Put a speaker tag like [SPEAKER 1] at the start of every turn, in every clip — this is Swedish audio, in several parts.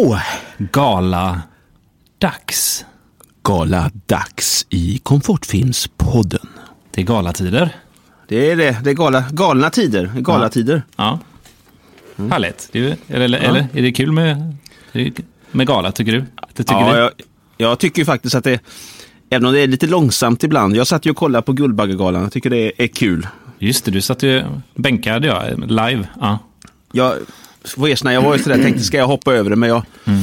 [SPEAKER 1] Tjapow!
[SPEAKER 2] Gala-dags.
[SPEAKER 1] Gala-dags i Komfortfilmspodden.
[SPEAKER 2] Det är galatider.
[SPEAKER 1] Det är det. Det är gala, galna tider. Galatider.
[SPEAKER 2] Ja. Härligt. Det är, eller, eller är det kul med, med gala, tycker du? Det tycker
[SPEAKER 1] Ja, jag, jag tycker faktiskt att det, även om det är lite långsamt ibland. Jag satt ju och kollade på Guldbaggegalan. Jag tycker det är kul.
[SPEAKER 2] Just det, du satt ju bänkad ja, live. Ja.
[SPEAKER 1] Jag får erkänna, jag var ju sådär, tänkte ska jag hoppa över det, men jag,
[SPEAKER 2] Mm.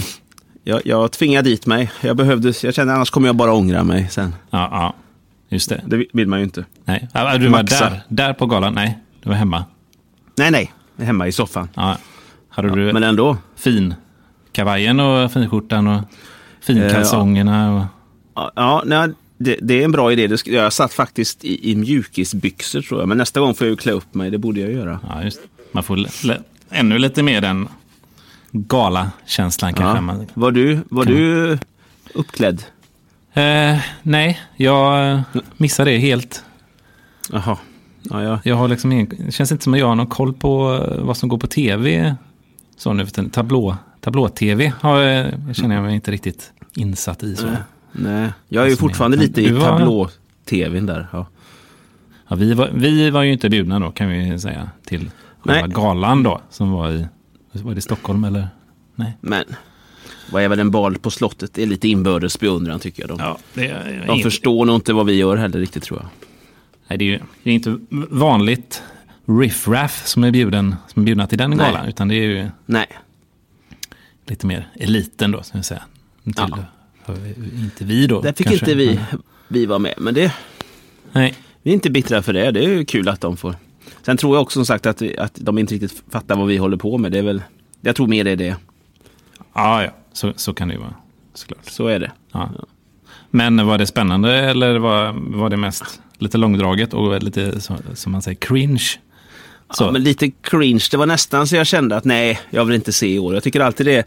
[SPEAKER 1] jag, jag tvingade dit mig. Jag behövde, jag kände annars kommer jag bara ångra mig sen.
[SPEAKER 2] Ja, ja. Just det.
[SPEAKER 1] Det vill man ju inte.
[SPEAKER 2] Nej. Ja, Du var
[SPEAKER 1] Maxa.
[SPEAKER 2] där, där på galan? Nej, du var hemma.
[SPEAKER 1] Nej, nej. Hemma i soffan.
[SPEAKER 2] Ja. Hade du
[SPEAKER 1] Men ändå.
[SPEAKER 2] fin kavajen och finskjortan och finkalsongerna? Och...
[SPEAKER 1] Ja, Ja, nej, det, det är en bra idé. Jag satt faktiskt i, i mjukisbyxor tror jag. Men nästa gång får jag ju klä upp mig. Det borde jag göra.
[SPEAKER 2] Ja, just. Man får ännu lite mer den gala-känslan kanske. Man...
[SPEAKER 1] Var du, var du uppklädd?
[SPEAKER 2] Eh, nej, jag eh, missade det helt.
[SPEAKER 1] Jaha. Ja, ja.
[SPEAKER 2] Jag har liksom ingen, det känns inte som att jag har någon koll på eh, vad som går på tv. Så nu för. Tablå, tablå-tv har, jag- känner jag mig inte riktigt insatt i. Så.
[SPEAKER 1] Nej, jag är ju
[SPEAKER 2] som
[SPEAKER 1] fortfarande
[SPEAKER 2] är-
[SPEAKER 1] lite i
[SPEAKER 2] var-
[SPEAKER 1] tablå-tvn där. Ja.
[SPEAKER 2] Ja, vi, var, vi var ju inte bjudna då kan vi säga till själva
[SPEAKER 1] Nej.
[SPEAKER 2] galan då. Som var i, var det Stockholm eller? Nej.
[SPEAKER 1] Men vad är väl en bal på slottet? Det är lite inbördes beundran tycker jag. De,
[SPEAKER 2] Ja, är,
[SPEAKER 1] de förstår nog inte vad vi gör heller riktigt tror jag.
[SPEAKER 2] Nej, det är ju det är inte vanligt riff-raff som är bjuden, som är bjudna till den
[SPEAKER 1] Nej.
[SPEAKER 2] galan. Utan det är ju
[SPEAKER 1] Nej,
[SPEAKER 2] lite mer eliten då, ska jag säga. Till,
[SPEAKER 1] Ja.
[SPEAKER 2] Inte vi då.
[SPEAKER 1] där fick
[SPEAKER 2] kanske,
[SPEAKER 1] inte vi, vi vara med. Men det,
[SPEAKER 2] Nej,
[SPEAKER 1] vi är inte bittra för det. Det är ju kul att de får. Sen tror jag också som sagt att, vi- att de inte riktigt fattar vad vi håller på med. Det är väl, jag tror mer det är det.
[SPEAKER 2] ja, ja. Så, så kan det ju vara. Såklart.
[SPEAKER 1] Så är det.
[SPEAKER 2] Ja. Men var det spännande eller var, var det mest lite långdraget och lite, så- som man säger, cringe? Så.
[SPEAKER 1] Ja, men lite cringe. Det var nästan så jag kände att nej, jag vill inte se i år. Jag tycker alltid det är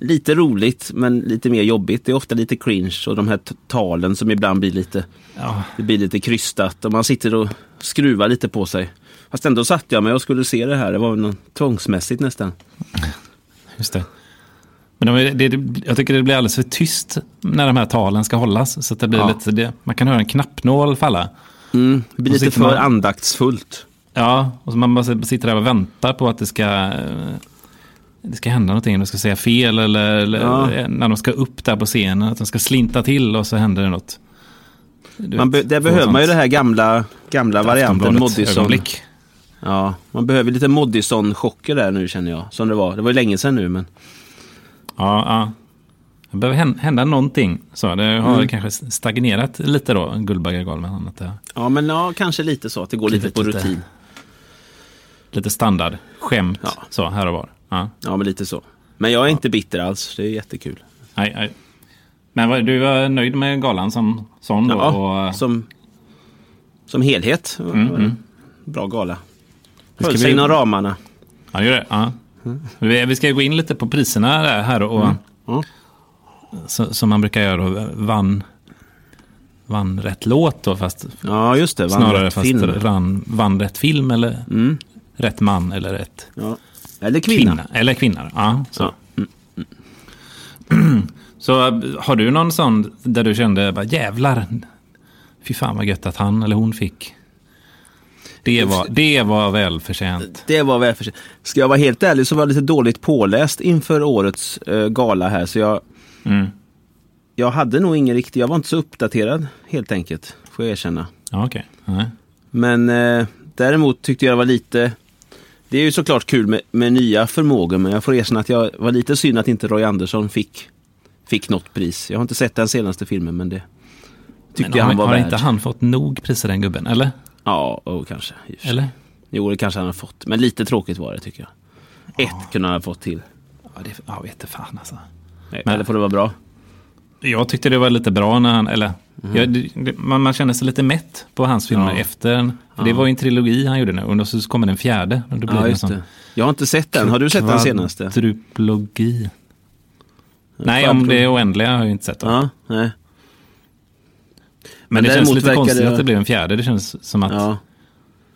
[SPEAKER 1] lite roligt, men lite mer jobbigt. Det är ofta lite cringe och de här talen som ibland blir lite,
[SPEAKER 2] ja,
[SPEAKER 1] det blir lite krystat och man sitter och skruvar lite på sig. Fast ändå satt jag mig och skulle se det här. Det var något tvångsmässigt nästan.
[SPEAKER 2] just det. Men de, det, jag tycker det blir alldeles för tyst när de här talen ska hållas. Så att det blir
[SPEAKER 1] Ja.
[SPEAKER 2] lite, det, man kan höra en knappnål falla.
[SPEAKER 1] Mm, det blir lite för
[SPEAKER 2] man-
[SPEAKER 1] andaktsfullt.
[SPEAKER 2] Ja, och så man bara sitter där och väntar på att det ska, eh, det ska hända någonting. De ska säga fel eller, eller
[SPEAKER 1] Ja.
[SPEAKER 2] när de ska upp där på scenen. Att de ska slinta till och så händer det något.
[SPEAKER 1] Man be- där behöver man ju det här gamla, gamla varianten Moddison. Ja, man behöver lite Moddison-chocker där nu känner jag. Som det var. Det var länge sedan nu men.
[SPEAKER 2] Ja, ja. Det behöver hän- hända någonting. Så det har
[SPEAKER 1] Mm.
[SPEAKER 2] kanske stagnerat lite då, Guldbaggegalan.
[SPEAKER 1] Ja, men ja, kanske lite så att det går lite
[SPEAKER 2] Blivit
[SPEAKER 1] på
[SPEAKER 2] lite-
[SPEAKER 1] rutin.
[SPEAKER 2] lite standard, skämt,
[SPEAKER 1] Ja.
[SPEAKER 2] så här och var. Ja.
[SPEAKER 1] Ja, men lite så. Men jag är inte bitter alls. Det är jättekul.
[SPEAKER 2] Nej, nej. Men du var nöjd med galan som sån då?
[SPEAKER 1] Ja,
[SPEAKER 2] och,
[SPEAKER 1] som, som helhet.
[SPEAKER 2] Mm, mm.
[SPEAKER 1] Bra gala. Höll sig inom ramarna.
[SPEAKER 2] Ja, gör det. Ja. Vi, ska gå in lite på priserna där, här och,
[SPEAKER 1] Mm.
[SPEAKER 2] Så, som man brukar göra. Vann, vann rätt låt då, fast
[SPEAKER 1] Ja, just det. Vann
[SPEAKER 2] snarare
[SPEAKER 1] rätt
[SPEAKER 2] fast
[SPEAKER 1] film.
[SPEAKER 2] vann, vann rätt film eller
[SPEAKER 1] Mm.
[SPEAKER 2] rätt man eller rätt
[SPEAKER 1] Ja. Eller kvinna.
[SPEAKER 2] kvinna. Eller kvinna. Ja, så.
[SPEAKER 1] Ja.
[SPEAKER 2] så äh, har du någon sån där du kände, bara, jävlar, fy fan vad gött att han eller hon fick. Det var, det var välförtjänt.
[SPEAKER 1] Det var välförtjänt. Ska jag vara helt ärlig så var jag lite dåligt påläst inför årets eh, gala här. Så jag,
[SPEAKER 2] Mm.
[SPEAKER 1] jag hade nog ingen riktig, jag var inte så uppdaterad helt enkelt. Får jag erkänna.
[SPEAKER 2] Ja, okej. Nej.
[SPEAKER 1] Men eh, däremot tyckte jag det var lite... Det är ju såklart kul med, med nya förmågor men jag får erkänna att jag var lite synd att inte Roy Andersson fick, fick något pris. Jag har inte sett den senaste filmen men det tyckte
[SPEAKER 2] Men
[SPEAKER 1] jag
[SPEAKER 2] har,
[SPEAKER 1] han var
[SPEAKER 2] har
[SPEAKER 1] värd.
[SPEAKER 2] inte han fått nog priser den gubben? Eller?
[SPEAKER 1] Ja, oh, kanske.
[SPEAKER 2] Eller?
[SPEAKER 1] Jo, det kanske han har fått. Men lite tråkigt var det tycker jag. Ett kunde han ha fått till.
[SPEAKER 2] Ja, det, jag vet inte fan alltså.
[SPEAKER 1] Nej,
[SPEAKER 2] Men-
[SPEAKER 1] Eller får det vara bra?
[SPEAKER 2] Jag tyckte det var lite bra när han, eller jag, det, det- man, man kände sig lite mätt på hans filmer.
[SPEAKER 1] Ja.
[SPEAKER 2] efter. För Det var ju en trilogi han gjorde nu och så kommer den fjärde. Och då blir
[SPEAKER 1] Ja,
[SPEAKER 2] det
[SPEAKER 1] just det. Jag har inte sett den. Har du sett den senaste?
[SPEAKER 2] Kvadruplogi. Nej, om det är oändliga har jag inte sett. Då.
[SPEAKER 1] Ja, nej.
[SPEAKER 2] Men, det känns lite konstigt
[SPEAKER 1] det-
[SPEAKER 2] att det blev en fjärde. Det känns som att
[SPEAKER 1] Ja,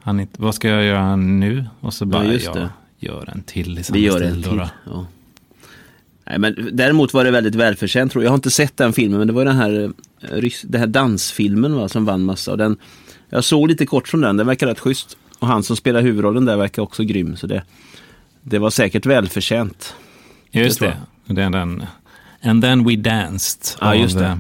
[SPEAKER 2] han inte, vad ska jag göra nu? Och så bara,
[SPEAKER 1] just
[SPEAKER 2] jag gör en till i samma
[SPEAKER 1] vi gör
[SPEAKER 2] stil.
[SPEAKER 1] en till.
[SPEAKER 2] då.
[SPEAKER 1] Ja. Nej, men däremot var det väldigt välförtjänt. tror Jag Jag har inte sett den filmen, men det var den här, eh, den här dansfilmen va, som vann massa. Och den, jag såg lite kort från den, den verkar rätt schysst. Och han som spelar huvudrollen där verkar också grym. Så det, det var säkert välförtjänt.
[SPEAKER 2] Just det. Det är den And then we danced
[SPEAKER 1] Ja, just det.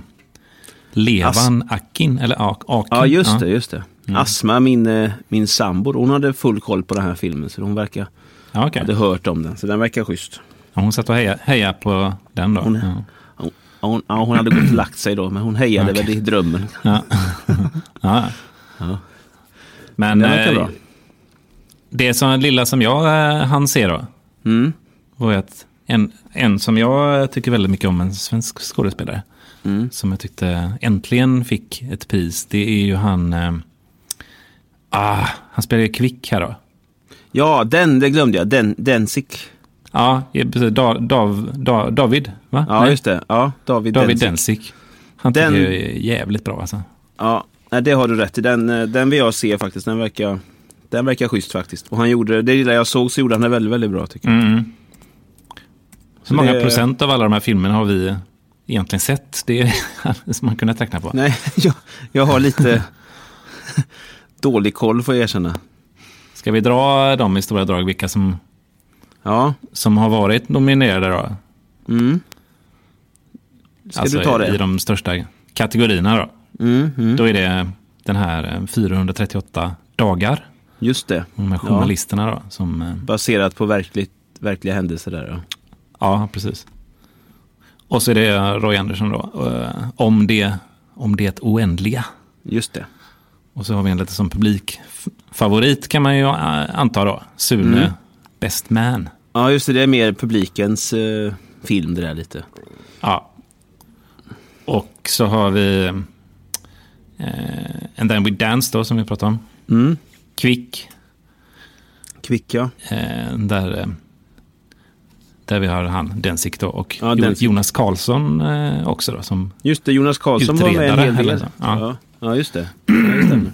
[SPEAKER 2] Eh, Levan Akin, eller Ak- Akin.
[SPEAKER 1] Ja, just det. Just det. Asma, min, eh, min sambo, hon hade full koll på den här filmen. Så hon verkar
[SPEAKER 2] Ja,
[SPEAKER 1] hade hört om den. Så den verkar schysst.
[SPEAKER 2] Ja, hon satt och hejade, hejade på den då.
[SPEAKER 1] Hon-
[SPEAKER 2] ja.
[SPEAKER 1] Hon, hon, ja, hon hade gått och lagt sig då, men hon hejade
[SPEAKER 2] Okej.
[SPEAKER 1] väl i drömmen.
[SPEAKER 2] Ja. ja.
[SPEAKER 1] Ja.
[SPEAKER 2] Men
[SPEAKER 1] Den verkar
[SPEAKER 2] eh, det som, lilla som jag eh, hann se då,
[SPEAKER 1] Mm.
[SPEAKER 2] var att en, en som jag tycker väldigt mycket om, en svensk skådespelare,
[SPEAKER 1] Mm.
[SPEAKER 2] som jag tyckte äntligen fick ett pris, det är ju han... Eh, ah, han spelar ju Kvick här då.
[SPEAKER 1] Ja, den, det glömde jag. Den, Densik.
[SPEAKER 2] Ja, precis. Da, Dav, da, David, va?
[SPEAKER 1] Ja,
[SPEAKER 2] Nej,
[SPEAKER 1] just det. Ja, David,
[SPEAKER 2] David
[SPEAKER 1] Densik.
[SPEAKER 2] Densik. Han tycker
[SPEAKER 1] Den-
[SPEAKER 2] jag är jävligt bra alltså.
[SPEAKER 1] Ja, nej, det har du rätt i. Den, eh, den vill jag se faktiskt. Den verkar, den verkar schysst faktiskt. Och han gjorde, det lilla jag såg så gjorde han det väldigt, väldigt bra tycker jag.
[SPEAKER 2] Mm. Hur många
[SPEAKER 1] det-
[SPEAKER 2] procent av alla de här filmerna har vi egentligen sett? Det är som man kunde räkna på.
[SPEAKER 1] Nej, jag, jag har lite dålig koll får jag erkänna.
[SPEAKER 2] Ska vi dra dem i stora drag, vilka som,
[SPEAKER 1] Ja,
[SPEAKER 2] som har varit nominerade då?
[SPEAKER 1] mm. Ska
[SPEAKER 2] alltså
[SPEAKER 1] du ta
[SPEAKER 2] i
[SPEAKER 1] det?
[SPEAKER 2] de största kategorierna då.
[SPEAKER 1] Mm, mm.
[SPEAKER 2] Då är det den här eh, 438 dagar.
[SPEAKER 1] Just det.
[SPEAKER 2] De här
[SPEAKER 1] Ja.
[SPEAKER 2] journalisterna då. Som, eh,
[SPEAKER 1] Baserat på verkligt, verkliga händelser där. Ja.
[SPEAKER 2] ja, precis. Och så är det Roy Andersson då. eh, Om det, om det oändliga.
[SPEAKER 1] Just det.
[SPEAKER 2] Och så har vi en lite som publikfavorit kan man ju eh, anta då. Sune
[SPEAKER 1] Mm.
[SPEAKER 2] Best Man.
[SPEAKER 1] Ja, just det. Det är mer publikens eh, film det där lite.
[SPEAKER 2] Ja. Och så har vi eh, And then we dance då som vi pratade om.
[SPEAKER 1] Mm.
[SPEAKER 2] Kvick.
[SPEAKER 1] Kvick, ja.
[SPEAKER 2] Eh, där, eh, där vi har han Densik då. Och
[SPEAKER 1] Ja,
[SPEAKER 2] Jo-
[SPEAKER 1] Densik.
[SPEAKER 2] Jonas Karlsson eh, också då. Som,
[SPEAKER 1] Just det, Jonas Karlsson var med en hel del.
[SPEAKER 2] Ja.
[SPEAKER 1] Ja. Ja, just det. Ja, det stämmer.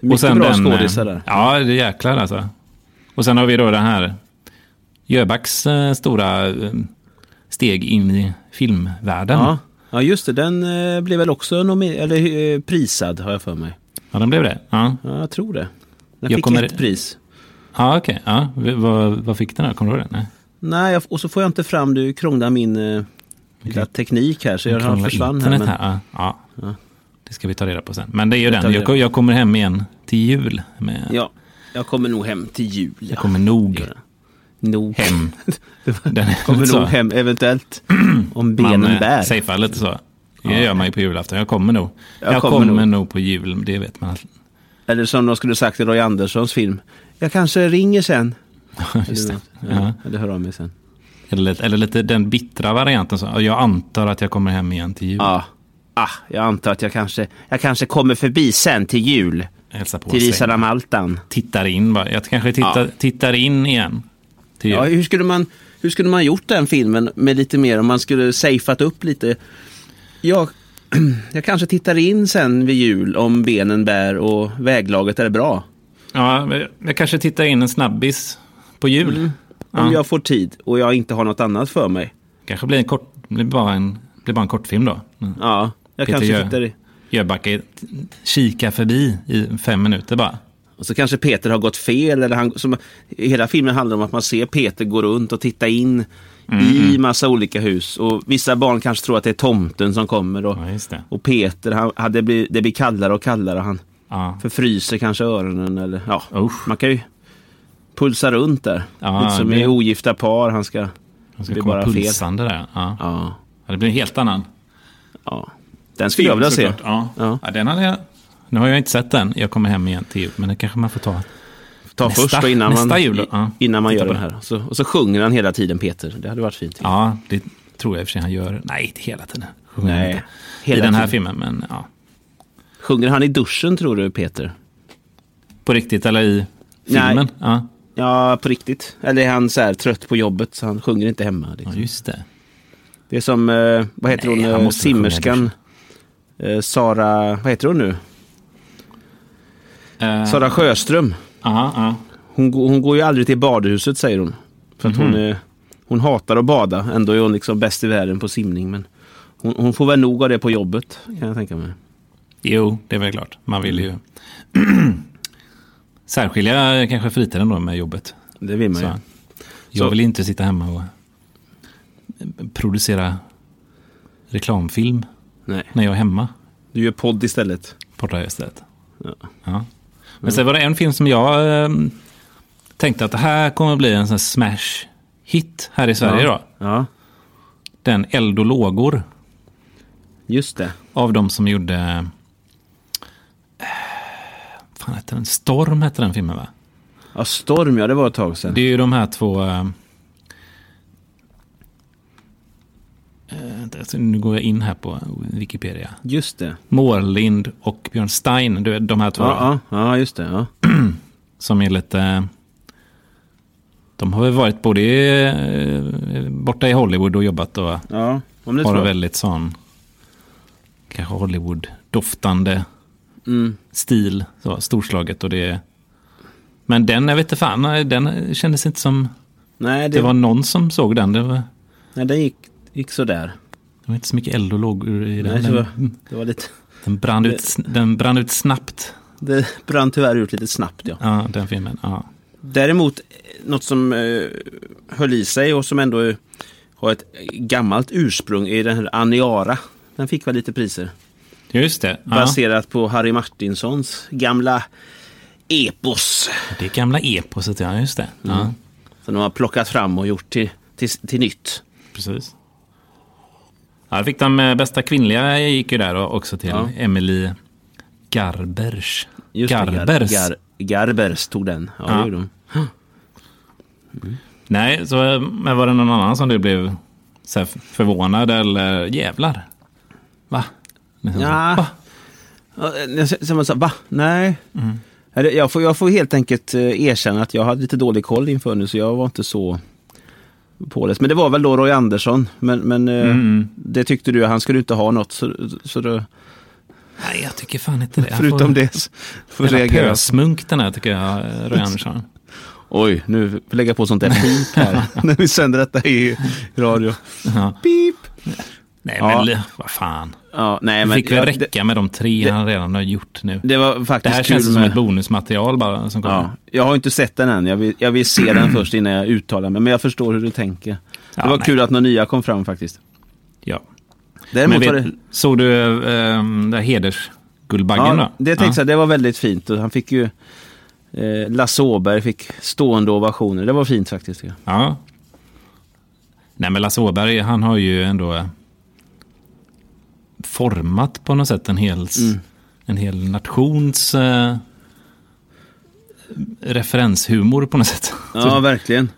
[SPEAKER 1] Mycket
[SPEAKER 2] och sen
[SPEAKER 1] bra
[SPEAKER 2] den, eh,
[SPEAKER 1] skådisar där.
[SPEAKER 2] Ja, det är jäklar alltså. Och sen har vi då den här Jöbacks eh, stora steg in i filmvärlden.
[SPEAKER 1] Ja. ja, just det. Den blev väl också nomi- eller, prisad, har jag för mig.
[SPEAKER 2] Ja, den blev det. Ja,
[SPEAKER 1] Ja, jag tror det. Den
[SPEAKER 2] Jag
[SPEAKER 1] fick
[SPEAKER 2] kommer-
[SPEAKER 1] ett pris.
[SPEAKER 2] ja okej. Ja. V- Vad, vad fick den här? Kommer du ihåg det? Nej.
[SPEAKER 1] Nej, jag, och så får jag inte fram, du krånglar min eh, lilla teknik här, så jag har försvann här. Men,
[SPEAKER 2] här. Ja. ja.
[SPEAKER 1] Ja.
[SPEAKER 2] Det ska vi ta reda på sen. Men det är ju den. Jag, jag kommer hem igen till jul. Med,
[SPEAKER 1] ja, jag kommer nog hem till jul. Ja.
[SPEAKER 2] Jag kommer nog
[SPEAKER 1] det. Nog.
[SPEAKER 2] hem.
[SPEAKER 1] Kommer
[SPEAKER 2] så.
[SPEAKER 1] nog hem, eventuellt. Om benen
[SPEAKER 2] man eh,
[SPEAKER 1] bär.
[SPEAKER 2] safear lite så. Det
[SPEAKER 1] Ja.
[SPEAKER 2] gör man ju på julafton. Jag kommer nog.
[SPEAKER 1] Jag
[SPEAKER 2] Jag,
[SPEAKER 1] kommer
[SPEAKER 2] kommer,
[SPEAKER 1] nog.
[SPEAKER 2] nog. på jul. Det vet man.
[SPEAKER 1] Eller som de skulle sagt i Roy Anderssons film. Jag kanske ringer sen.
[SPEAKER 2] Just det.
[SPEAKER 1] Eller,
[SPEAKER 2] Ja.
[SPEAKER 1] eller hör av mig sen.
[SPEAKER 2] Eller, lite- eller lite den bittra varianten. Så. Jag antar att jag kommer hem igen till jul.
[SPEAKER 1] Ja. Ah, jag antar att jag kanske, jag kanske kommer förbi sen till jul.
[SPEAKER 2] Hälsa på
[SPEAKER 1] Till
[SPEAKER 2] sig.
[SPEAKER 1] Isarna Maltan.
[SPEAKER 2] Tittar in bara. Jag kanske tittar,
[SPEAKER 1] Ja.
[SPEAKER 2] tittar in igen.
[SPEAKER 1] Ja, hur skulle man hur skulle man gjort den filmen med lite mer om man skulle safeat upp lite? Jag, jag kanske tittar in sen vid jul om benen bär och väglaget är bra.
[SPEAKER 2] Ja, jag kanske tittar in en snabbis på jul.
[SPEAKER 1] Om
[SPEAKER 2] Ja.
[SPEAKER 1] jag får tid och jag inte har något annat för mig.
[SPEAKER 2] Kanske blir en kort, blir bara en, blir bara en kortfilm då. Mm.
[SPEAKER 1] Ja, jag
[SPEAKER 2] Peter
[SPEAKER 1] kanske tittar i.
[SPEAKER 2] Jöbacka kika förbi i fem minuter bara.
[SPEAKER 1] Och så kanske Peter har gått fel. Eller han, som, hela filmen handlar om att man ser Peter gå runt och titta in i massa olika hus. Och vissa barn kanske tror att det är tomten som kommer. Och,
[SPEAKER 2] Ja,
[SPEAKER 1] och Peter, han, han, det, blir, det blir kallare och kallare. Han
[SPEAKER 2] Ja.
[SPEAKER 1] förfryser kanske öronen. Eller, ja,
[SPEAKER 2] Usch.
[SPEAKER 1] man kan ju pulsa runt där.
[SPEAKER 2] Ja,
[SPEAKER 1] Lite som
[SPEAKER 2] det-
[SPEAKER 1] i ogifta par. Han ska... Det
[SPEAKER 2] ska
[SPEAKER 1] blir
[SPEAKER 2] komma
[SPEAKER 1] bara fel.
[SPEAKER 2] pulsande där. Ja.
[SPEAKER 1] Ja,
[SPEAKER 2] Ja, det blir en helt annan
[SPEAKER 1] ja. Den skulle jag vilja se.
[SPEAKER 2] Ja.
[SPEAKER 1] Ja.
[SPEAKER 2] Den hade jag, nu har jag inte sett den. Jag kommer hem igen till jul. Men det kanske man får ta.
[SPEAKER 1] Ta
[SPEAKER 2] Nästa-
[SPEAKER 1] först då, innan
[SPEAKER 2] nästa
[SPEAKER 1] man,
[SPEAKER 2] jul. Ja.
[SPEAKER 1] innan man gör den här. Så, och så sjunger han hela tiden Peter. Det hade varit fint.
[SPEAKER 2] Ja, det tror jag i och för sig han gör. Nej, inte hela tiden. Sjunger han
[SPEAKER 1] Nej,
[SPEAKER 2] inte.
[SPEAKER 1] hela
[SPEAKER 2] I den här
[SPEAKER 1] tiden.
[SPEAKER 2] filmen, men ja.
[SPEAKER 1] Sjunger han i duschen tror du Peter?
[SPEAKER 2] På riktigt eller i filmen?
[SPEAKER 1] Nej.
[SPEAKER 2] Ja.
[SPEAKER 1] Ja, på riktigt. Eller är han så här trött på jobbet så han sjunger inte hemma?
[SPEAKER 2] ja,
[SPEAKER 1] Liksom.
[SPEAKER 2] just det.
[SPEAKER 1] Det är som, eh, vad heter
[SPEAKER 2] Nej,
[SPEAKER 1] hon, eh, simmerskan? Eh, Sara, vad heter hon nu?
[SPEAKER 2] Eh,
[SPEAKER 1] Sara Sjöström.
[SPEAKER 2] Ja, ja.
[SPEAKER 1] Hon, hon går ju aldrig till badhuset säger hon. För att hon
[SPEAKER 2] Mhm.
[SPEAKER 1] är hon hatar att bada. Ändå är hon liksom bäst i världen på simning. Men hon, hon får väl nog av det på jobbet, kan jag tänka mig.
[SPEAKER 2] Jo, det är väl klart. Man vill ju särskilja kanske fritiden då med jobbet.
[SPEAKER 1] Det vill man ju.
[SPEAKER 2] Så, jag vill inte sitta hemma och producera reklamfilm
[SPEAKER 1] Nej,
[SPEAKER 2] när jag är hemma.
[SPEAKER 1] du gör podd istället.
[SPEAKER 2] Portar istället.
[SPEAKER 1] Ja.
[SPEAKER 2] Ja. Men sen var det en film som jag eh, tänkte att det här kommer bli en sån smash hit här i Sverige då.
[SPEAKER 1] Ja,
[SPEAKER 2] Den Eld och lågor
[SPEAKER 1] just det.
[SPEAKER 2] av de som gjorde... Fan hette den? Storm hette den filmen va?
[SPEAKER 1] Ja, Storm, ja det var ett tag sedan.
[SPEAKER 2] Det är ju de här två... vänta, så nu går jag in här på Wikipedia.
[SPEAKER 1] Just det.
[SPEAKER 2] Mårlind och Björn Stein, du de här två.
[SPEAKER 1] Ja, ja, ja just det. Ja.
[SPEAKER 2] Som är lite... De har väl varit både eh, borta i Hollywood och jobbat och
[SPEAKER 1] ja om det
[SPEAKER 2] har en väldigt sån... Kanske Hollywood-doftande
[SPEAKER 1] Mm.
[SPEAKER 2] stil. Så, storslaget och det... Men den, jag vet inte fan, den kändes inte som...
[SPEAKER 1] Nej, det,
[SPEAKER 2] Det var någon som såg den. Det var,
[SPEAKER 1] nej, den gick, gick sådär.
[SPEAKER 2] det var inte så mycket eld och lågor i den.
[SPEAKER 1] Nej, det, var, det var lite...
[SPEAKER 2] den, brann ut, den brann ut snabbt.
[SPEAKER 1] Det brann tyvärr ut lite snabbt, ja.
[SPEAKER 2] Ja, den filmen. Ja.
[SPEAKER 1] Däremot, något som eh, höll i sig och som ändå eh, har ett gammalt ursprung är den här Aniara. Den fick väl lite priser.
[SPEAKER 2] Just det. Ja.
[SPEAKER 1] Baserat på Harry Martinsons gamla epos.
[SPEAKER 2] Det gamla eposet, ja. Just det. Ja,
[SPEAKER 1] Mm. Som de har plockat fram och gjort till, till, till nytt.
[SPEAKER 2] precis. Ja, fick de eh, bästa kvinnliga gick ju där och också till
[SPEAKER 1] Ja.
[SPEAKER 2] Emily Garbers.
[SPEAKER 1] Just
[SPEAKER 2] Garbers.
[SPEAKER 1] Gar, Garbers tog den. Ja,
[SPEAKER 2] Ja.
[SPEAKER 1] det de.
[SPEAKER 2] Nej, så men var det någon annan som du blev så förvånad eller jävlar? Va? Liksom,
[SPEAKER 1] Ja.
[SPEAKER 2] va?
[SPEAKER 1] Ja, jag så, va? Nej.
[SPEAKER 2] Mm.
[SPEAKER 1] Jag, får, jag får helt enkelt eh, erkänna att jag hade lite dålig koll inför nu, så jag var inte så påläst. Men det var väl då Roy Andersson, men, men eh,
[SPEAKER 2] Mm.
[SPEAKER 1] det tyckte du, han skulle inte ha något. Så, så då,
[SPEAKER 2] Nej, jag tycker fan inte det.
[SPEAKER 1] Förutom
[SPEAKER 2] får,
[SPEAKER 1] det får reagera.
[SPEAKER 2] pösmunk den här tycker jag, eh, Roy Andersson.
[SPEAKER 1] Oj, nu får jag lägga på sånt där pip här när vi sänder detta i radio.
[SPEAKER 2] Ja.
[SPEAKER 1] Pip!
[SPEAKER 2] Nej,
[SPEAKER 1] Ja.
[SPEAKER 2] men vad fan.
[SPEAKER 1] Ja, nej,
[SPEAKER 2] Det
[SPEAKER 1] men
[SPEAKER 2] fick väl
[SPEAKER 1] ja,
[SPEAKER 2] räcka med de tre
[SPEAKER 1] det-
[SPEAKER 2] han redan har gjort nu.
[SPEAKER 1] Det, det var
[SPEAKER 2] Det
[SPEAKER 1] faktiskt
[SPEAKER 2] här
[SPEAKER 1] kul
[SPEAKER 2] känns som
[SPEAKER 1] med...
[SPEAKER 2] ett bonusmaterial bara som kommer.
[SPEAKER 1] Ja, jag har inte sett den än. Jag vill, jag vill se den först innan jag uttalar mig. Men jag förstår hur du tänker.
[SPEAKER 2] Ja,
[SPEAKER 1] det var
[SPEAKER 2] nej.
[SPEAKER 1] kul att några nya kom fram faktiskt.
[SPEAKER 2] Ja.
[SPEAKER 1] Däremot
[SPEAKER 2] vet,
[SPEAKER 1] det...
[SPEAKER 2] såg du äh, där hedersguldbaggen
[SPEAKER 1] Ja,
[SPEAKER 2] då?
[SPEAKER 1] det tänkte jag, det var väldigt fint. Och han fick ju... Eh, Lasse Åberg fick stående ovationer. Det var fint faktiskt.
[SPEAKER 2] Ja. Nej, men Lasse Åberg, han har ju ändå format på något sätt en hel,
[SPEAKER 1] Mm.
[SPEAKER 2] en hel nations eh, referenshumor på något sätt.
[SPEAKER 1] Ja, verkligen.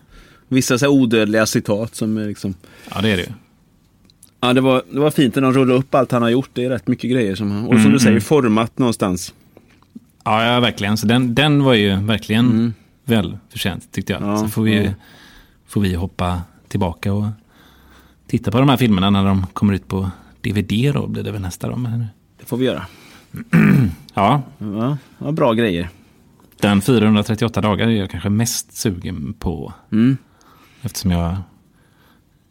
[SPEAKER 1] Vissa så odödliga citat som är liksom...
[SPEAKER 2] Ja, det är det ju.
[SPEAKER 1] Ja, det var, det var fint när de rullade upp allt han har gjort. Det är rätt mycket grejer som han... Och som
[SPEAKER 2] Mm,
[SPEAKER 1] du säger,
[SPEAKER 2] mm.
[SPEAKER 1] format någonstans.
[SPEAKER 2] Ja, ja verkligen. Så den, den var ju verkligen välförtjänt tyckte jag.
[SPEAKER 1] Mm. Ja,
[SPEAKER 2] så får vi,
[SPEAKER 1] ja.
[SPEAKER 2] får vi hoppa tillbaka och titta på de här filmerna när de kommer ut på DVD då blir det väl nästa då. Men,
[SPEAKER 1] Det får vi göra.
[SPEAKER 2] ja,
[SPEAKER 1] Ja, ja bra grejer.
[SPEAKER 2] den 438 dagar är jag kanske mest sugen på.
[SPEAKER 1] Mm.
[SPEAKER 2] Eftersom jag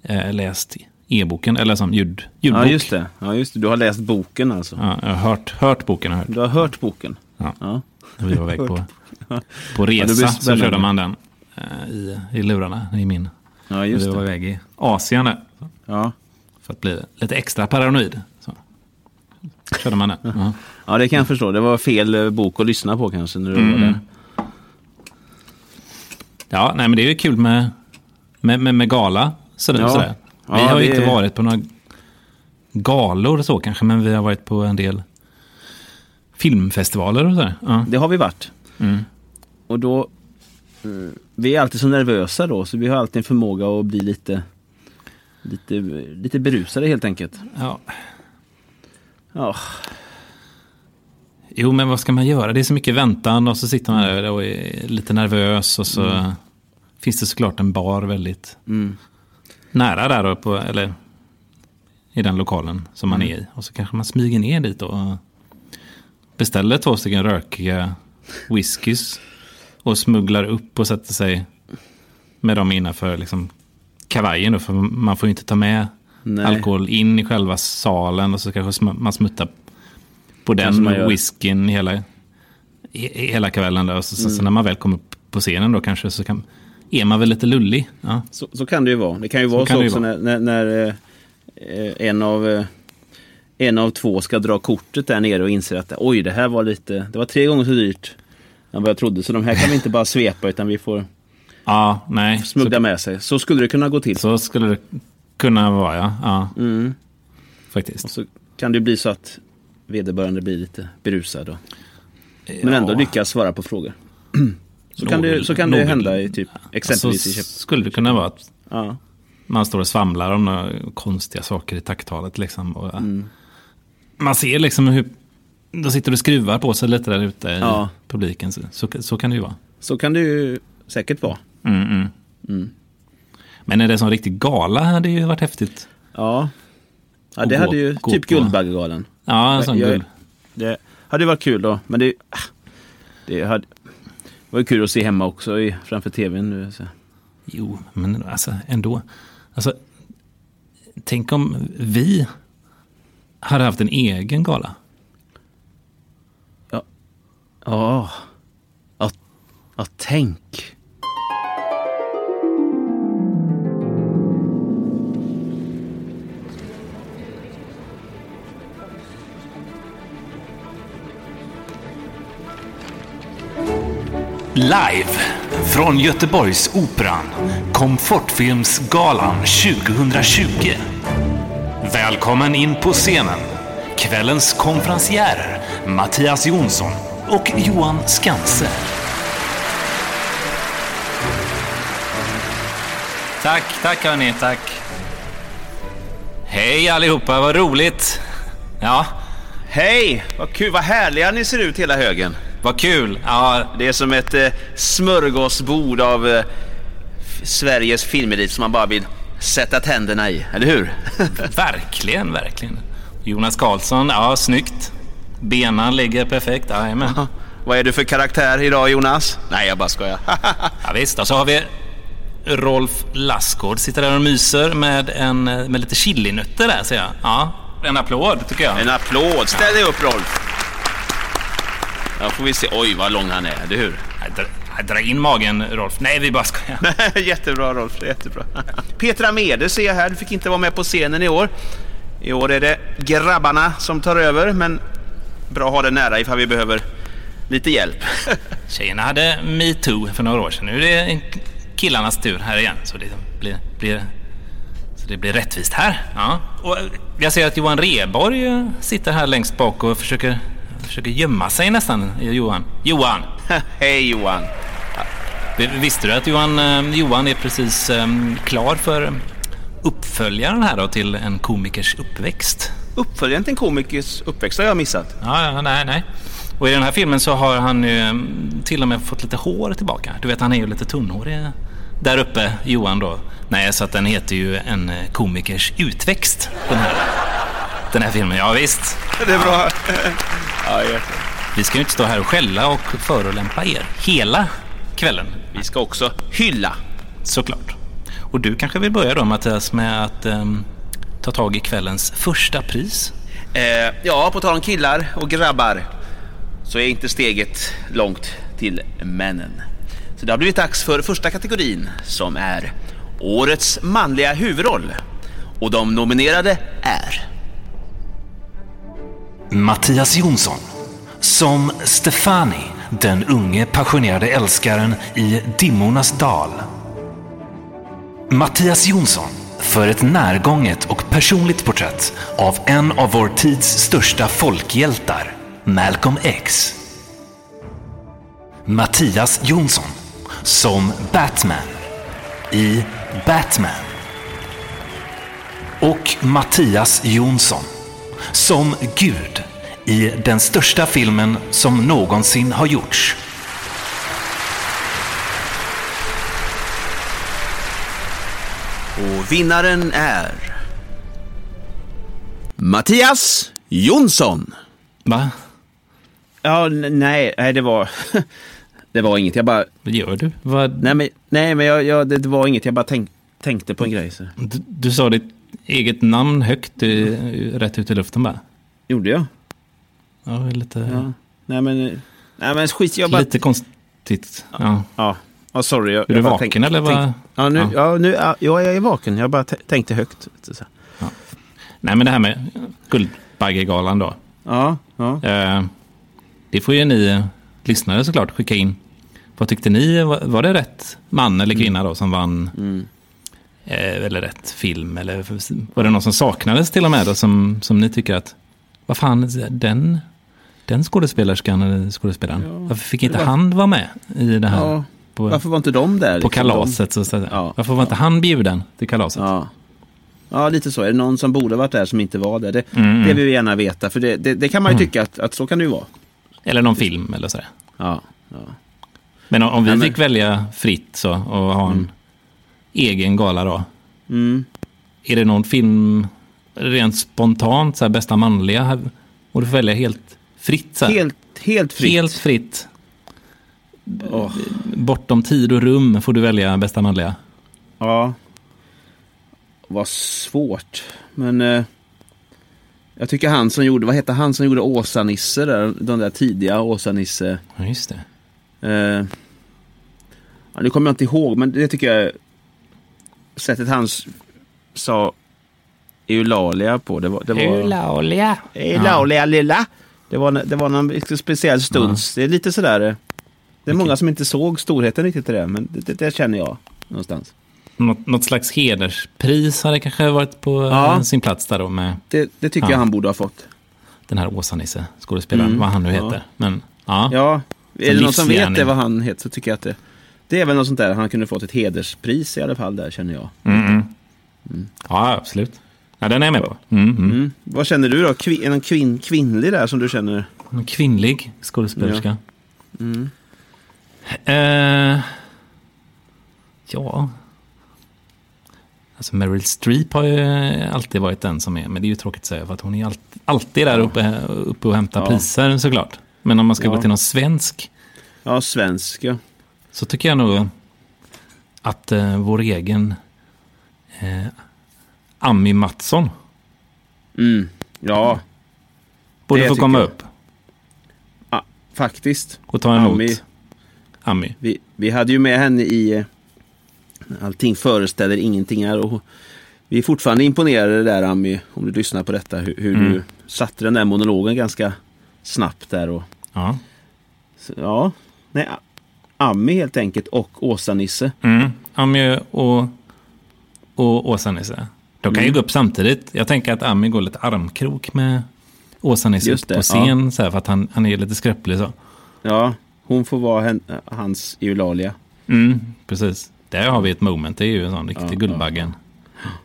[SPEAKER 2] eh, läst e-boken, eller som ljud, ljudbok.
[SPEAKER 1] Ja, just det. Ja, just det. Du har läst boken alltså.
[SPEAKER 2] Ja, jag har hört, hört boken. Har hört.
[SPEAKER 1] Du har hört boken.
[SPEAKER 2] Ja.
[SPEAKER 1] Ja.
[SPEAKER 2] Vi var iväg på, på resa så
[SPEAKER 1] spännande.
[SPEAKER 2] körde man den eh, i, i lurarna i min.
[SPEAKER 1] Ja, just
[SPEAKER 2] vi var
[SPEAKER 1] det.
[SPEAKER 2] iväg i Asien där.
[SPEAKER 1] Ja.
[SPEAKER 2] För att bli lite extra paranoid. Så. Körde man den. Ja.
[SPEAKER 1] ja, det kan jag förstå. Det var fel eh, bok att lyssna på kanske när du
[SPEAKER 2] Mm.
[SPEAKER 1] var där.
[SPEAKER 2] ja, nej men det är ju kul med, med, med, med gala. Sådär,
[SPEAKER 1] Ja.
[SPEAKER 2] sådär. Vi
[SPEAKER 1] Ja,
[SPEAKER 2] har ju
[SPEAKER 1] det-
[SPEAKER 2] inte varit på några galor så kanske, men vi har varit på en del filmfestivaler och sådär. Ja.
[SPEAKER 1] Det har vi varit.
[SPEAKER 2] Mm.
[SPEAKER 1] Och då... eh, Vi är alltid så nervösa då, så vi har alltid en förmåga att bli lite... Lite, lite berusade helt enkelt.
[SPEAKER 2] Ja.
[SPEAKER 1] Ja,
[SPEAKER 2] Jo, men vad ska man göra? Det är så mycket väntan och så sitter man där och är lite nervös och så finns det såklart en bar väldigt
[SPEAKER 1] mm.
[SPEAKER 2] nära där på, eller i den lokalen som man är i. Och så kanske man smyger ner dit och beställer två stycken rökiga whiskys och smugglar upp och sätter sig med dem innanför liksom kavajen då, för man får ju inte ta med
[SPEAKER 1] Nej.
[SPEAKER 2] alkohol in i själva salen och så kanske man smuttar på
[SPEAKER 1] Kanske
[SPEAKER 2] den whiskyn hela, he- hela kvällen. Då. Så, så, så när man väl kommer på scenen då kanske så kan, är man väl lite lullig. Ja.
[SPEAKER 1] Så, så kan det ju vara. Det kan ju vara så, också
[SPEAKER 2] vara.
[SPEAKER 1] när, när, eh, en, av, eh, en av två ska dra kortet där nere och inser att oj, det här var lite, det var tre gånger så dyrt än vad jag trodde. Så de här kan vi inte bara svepa utan vi får
[SPEAKER 2] ja, nej.
[SPEAKER 1] smuggla med sig. Så skulle det kunna gå till.
[SPEAKER 2] Så, så skulle det kunna vara, ja. ja.
[SPEAKER 1] Mm.
[SPEAKER 2] Faktiskt.
[SPEAKER 1] Och så kan det bli så att vederbörande blir lite berusad. Och, men ändå
[SPEAKER 2] Ja.
[SPEAKER 1] lyckas svara på frågor. Så kan det, så kan det hända i typ exempelvis i
[SPEAKER 2] så
[SPEAKER 1] Köp...
[SPEAKER 2] skulle det kunna vara att
[SPEAKER 1] Ja.
[SPEAKER 2] man står och svamlar om några konstiga saker i tacktalet. Liksom, och,
[SPEAKER 1] Mm.
[SPEAKER 2] Man ser liksom hur de sitter och skruvar på sig lite där ute i
[SPEAKER 1] Ja.
[SPEAKER 2] publiken. Så, så, så kan det ju vara.
[SPEAKER 1] Så kan det ju säkert vara.
[SPEAKER 2] Mm, mm. Men är det som riktig gala hade ju varit häftigt.
[SPEAKER 1] Ja. ja det
[SPEAKER 2] gå-
[SPEAKER 1] hade ju typ
[SPEAKER 2] på-
[SPEAKER 1] Guldbaggegalan.
[SPEAKER 2] Ja, en sån
[SPEAKER 1] Jag-
[SPEAKER 2] guld.
[SPEAKER 1] Det hade ju varit kul då, men det, ah, det hade, var ju kul att se hemma också i, framför tvn nu. Så.
[SPEAKER 2] Jo, men alltså ändå. Alltså, tänk om vi hade haft en egen gala.
[SPEAKER 1] Ja. Ja. Ja, ja, tänk.
[SPEAKER 3] Live från Göteborgsoperan, Komfortfilmsgalan 2020. Välkommen in på scenen, kvällens konferencierer Mattias Jonsson och Johan Skanse.
[SPEAKER 2] Tack, tack hörni, tack. Hej allihopa, vad roligt. Ja,
[SPEAKER 1] Hej! Vad kul, vad härliga ni ser ut hela högen.
[SPEAKER 2] Vad kul. Ja,
[SPEAKER 1] Det är som ett eh, smörgåsbord av eh, Sveriges filmelit som man bara vill sätta tänderna i, eller hur?
[SPEAKER 2] verkligen, verkligen. Jonas Karlsson, ja snyggt. Benen ligger perfekt, jajamän.
[SPEAKER 1] Vad är du för karaktär idag Jonas? Nej, jag bara skojar.
[SPEAKER 2] Ja, visst, och så har vi Rolf Lassgård sitter där och myser med, en, med lite chilinötter där ser jag. Ja, en applåd tycker jag.
[SPEAKER 1] En applåd. Ställ dig upp Rolf. Ja, får vi se. Oj, vad lång han är, eller hur?
[SPEAKER 2] Dra, dra in magen Rolf. Nej, vi bara skojar.
[SPEAKER 1] jättebra Rolf, jättebra. Petra Mede ser jag här, du fick inte vara med på scenen i år. I år är det grabbarna som tar över, men bra att ha det nära ifall vi behöver lite hjälp.
[SPEAKER 2] Tjejerna hade metoo för några år sedan. Nu är det en killarnas tur här igen. Så det blir, blir, så det blir rättvist här. Ja. Och jag ser att Johan Reborg eh, sitter här längst bak och försöker, försöker gömma sig nästan. Johan. Johan!
[SPEAKER 1] Hej Johan!
[SPEAKER 2] Visste du att Johan, eh, Johan är precis eh, klar för uppföljaren här då till en komikers uppväxt?
[SPEAKER 1] Uppföljaren till en komikers uppväxt har jag missat.
[SPEAKER 2] Ja, ja, nej, nej. Och i den här filmen så har han ju eh, till och med fått lite hår tillbaka. Du vet, han är ju lite tunnhårig där uppe, Johan då. Nej, så att den heter ju En komikers utväxt, den här, den här filmen. Ja, visst.
[SPEAKER 1] Det är bra. ja.
[SPEAKER 2] Vi ska ju inte stå här och skälla och förolämpa er hela kvällen,
[SPEAKER 1] Vi ska också hylla.
[SPEAKER 2] såklart. Och du kanske vill börja då, Mattias, med att ehm, ta tag i kvällens första pris?
[SPEAKER 1] Eh, ja, på tal om killar och grabbar så är inte steget långt till männen. Så det har blivit dags för första kategorin som är Årets manliga huvudroll. Och de nominerade är
[SPEAKER 3] Mattias Jonsson som Stefani, den unge passionerade älskaren i Dimmornas dal. Mattias Jonsson för ett närgånget och personligt porträtt av en av vår tids största folkhjältar, Malcolm X. Mattias Jonsson som Batman i Batman. Och Mattias Jonsson som Gud i den största filmen som någonsin har gjorts.
[SPEAKER 1] Och vinnaren är Mattias Jonsson.
[SPEAKER 2] Va?
[SPEAKER 1] Ja, nej, nej det var... det var inget. Jag bara...
[SPEAKER 2] Vad gör du? Vad...
[SPEAKER 1] Nej, men, nej, men jag, jag, det, var inget. Jag bara tänkte... tänkte på en grej. Så.
[SPEAKER 2] Du, du sa ditt eget namn högt, du, rätt ut i luften bara.
[SPEAKER 1] Gjorde jag?
[SPEAKER 2] Ja, lite,
[SPEAKER 1] Ja. Nej men, nej men skit, jag bara...
[SPEAKER 2] lite konstigt. Ja.
[SPEAKER 1] Ja, ja sorry. Jag,
[SPEAKER 2] Är du
[SPEAKER 1] jag bara
[SPEAKER 2] vaken
[SPEAKER 1] tänk-
[SPEAKER 2] eller vad?
[SPEAKER 1] Ja, nu,
[SPEAKER 2] Ja.
[SPEAKER 1] ja. nu, ja, jag är vaken. Jag bara tänkte högt.
[SPEAKER 2] Nej, men det här med Guldbaggegalan då.
[SPEAKER 1] Ja, ja.
[SPEAKER 2] Eh, det får ju ni lyssnare såklart skicka in. Vad tyckte ni? Var, var det rätt man eller kvinna då som vann?
[SPEAKER 1] Mm.
[SPEAKER 2] Eh, eller rätt film? Eller var det någon som saknades till och med då som, som ni tycker att vad fan, den, den skådespelerskan eller skådespelaren,
[SPEAKER 1] Ja,
[SPEAKER 2] varför fick inte
[SPEAKER 1] var-
[SPEAKER 2] han vara med i det här?
[SPEAKER 1] ja.
[SPEAKER 2] på,
[SPEAKER 1] Varför var inte de där?
[SPEAKER 2] på
[SPEAKER 1] liksom?
[SPEAKER 2] kalaset så att säga.
[SPEAKER 1] Ja.
[SPEAKER 2] Varför var inte han bjuden till kalaset?
[SPEAKER 1] De, ja. lite så. Är det någon som borde varit där som inte var där? Det,
[SPEAKER 2] Mm.
[SPEAKER 1] det vill vi gärna veta. För det, det, det kan man ju tycka att, att så kan det ju vara.
[SPEAKER 2] Eller någon film eller sådär.
[SPEAKER 1] Ja, ja.
[SPEAKER 2] Men om, om vi fick välja fritt så och ha en egen gala då.
[SPEAKER 1] Mm.
[SPEAKER 2] Är det någon film rent spontant, så här, bästa manliga? Och du får välja helt fritt. Så här.
[SPEAKER 1] Helt, helt fritt.
[SPEAKER 2] Helt fritt.
[SPEAKER 1] Åh,
[SPEAKER 2] Bortom tid och rum får du välja bästa manliga.
[SPEAKER 1] ja. Vad svårt. Men eh, jag tycker han som gjorde, vad hette han som gjorde Åsa-Nisse där? De där tidiga Åsa-Nisse.
[SPEAKER 2] Ja, just det.
[SPEAKER 1] Eh, nu kommer jag inte ihåg, men det tycker jag... Sättet han sa Eulalia på, det var... Det var
[SPEAKER 2] Eulalia.
[SPEAKER 1] Eulalia lilla! Det var, det var någon speciell stund. Det är lite sådär... eh, Det är många som inte såg storheten riktigt i det, men det, det, det känner jag någonstans.
[SPEAKER 2] Något, något slags hederspris hade kanske varit på
[SPEAKER 1] Ja.
[SPEAKER 2] eh, sin plats där då med
[SPEAKER 1] Det, det tycker
[SPEAKER 2] Ja.
[SPEAKER 1] jag han borde ha fått.
[SPEAKER 2] den här Åsa-Nisse, skådespelaren,
[SPEAKER 1] Mm,
[SPEAKER 2] vad han nu
[SPEAKER 1] ja.
[SPEAKER 2] heter. Men ja,
[SPEAKER 1] Ja, är det någon som vet det vad han heter så tycker jag att det... Det är väl något sånt där, han kunde fått ett hederspris i alla fall där känner jag.
[SPEAKER 2] mm, mm. ja absolut. Ja, den är jag med på. Mm, mm.
[SPEAKER 1] Mm. Vad känner du då? Kvin, är någon kvinn, kvinnlig där som du känner?
[SPEAKER 2] En kvinnlig skådespelerska.
[SPEAKER 1] Mm.
[SPEAKER 2] Eh, ja. Alltså Meryl Streep har ju alltid varit den som är, men det är ju tråkigt att säga för att hon är alltid, alltid där uppe, uppe och hämtar
[SPEAKER 1] Ja.
[SPEAKER 2] priser såklart. Men om man ska
[SPEAKER 1] Ja.
[SPEAKER 2] gå till någon svensk
[SPEAKER 1] Ja, svensk ja.
[SPEAKER 2] Så tycker jag nog att eh, vår egen eh, Ami Mattsson
[SPEAKER 1] Mm. Ja,
[SPEAKER 2] borde få komma
[SPEAKER 1] jag.
[SPEAKER 2] upp
[SPEAKER 1] faktiskt.
[SPEAKER 2] och ta emot
[SPEAKER 1] Ami.
[SPEAKER 2] Ami.
[SPEAKER 1] Vi, vi hade ju med henne i eh, Allting föreställer ingenting här och vi är fortfarande imponerade där Ami, om du lyssnar på detta, hur, hur
[SPEAKER 2] Mm.
[SPEAKER 1] du satte den där monologen ganska snabbt där och
[SPEAKER 2] Ja.
[SPEAKER 1] så, ja, nej, Ami helt enkelt och Åsa-Nisse.
[SPEAKER 2] Mm. Ami och, och Åsa-Nisse. De kan ju
[SPEAKER 1] Mm.
[SPEAKER 2] gå upp samtidigt. Jag tänker att Ami går lite armkrok med Åsa-Nisse på scen. Så här, för att han, han är lite skröplig så.
[SPEAKER 1] Ja, hon får vara hen, hans Eulalia.
[SPEAKER 2] Mm, precis. Där har vi ett moment. Det är ju en sån riktig
[SPEAKER 1] Ja,
[SPEAKER 2] Guldbaggen.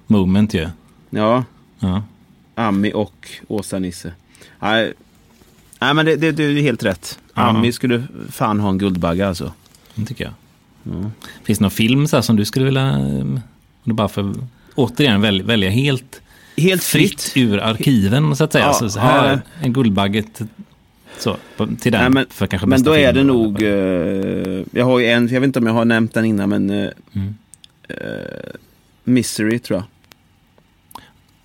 [SPEAKER 2] Moment ju.
[SPEAKER 1] Ja,
[SPEAKER 2] Ja.
[SPEAKER 1] Ami och Åsa-Nisse. Nej, nej men det, det, det är helt rätt.
[SPEAKER 2] Ja.
[SPEAKER 1] Ami skulle fan ha en Guldbagge alltså.
[SPEAKER 2] Det tycker jag. Finns det någon film så som du skulle vilja... eh, Om du bara får återigen väl, välja helt
[SPEAKER 1] Helt
[SPEAKER 2] fritt
[SPEAKER 1] fritt.
[SPEAKER 2] ur arkiven så att säga.
[SPEAKER 1] Ja,
[SPEAKER 2] så, så här,
[SPEAKER 1] ja.
[SPEAKER 2] en Guldbagge så, till den.
[SPEAKER 1] Nej, men,
[SPEAKER 2] för kanske
[SPEAKER 1] men då är det nog... eh, jag har ju en, jag vet inte om jag har nämnt den innan, men... eh,
[SPEAKER 2] Mm.
[SPEAKER 1] eh, Misery tror jag.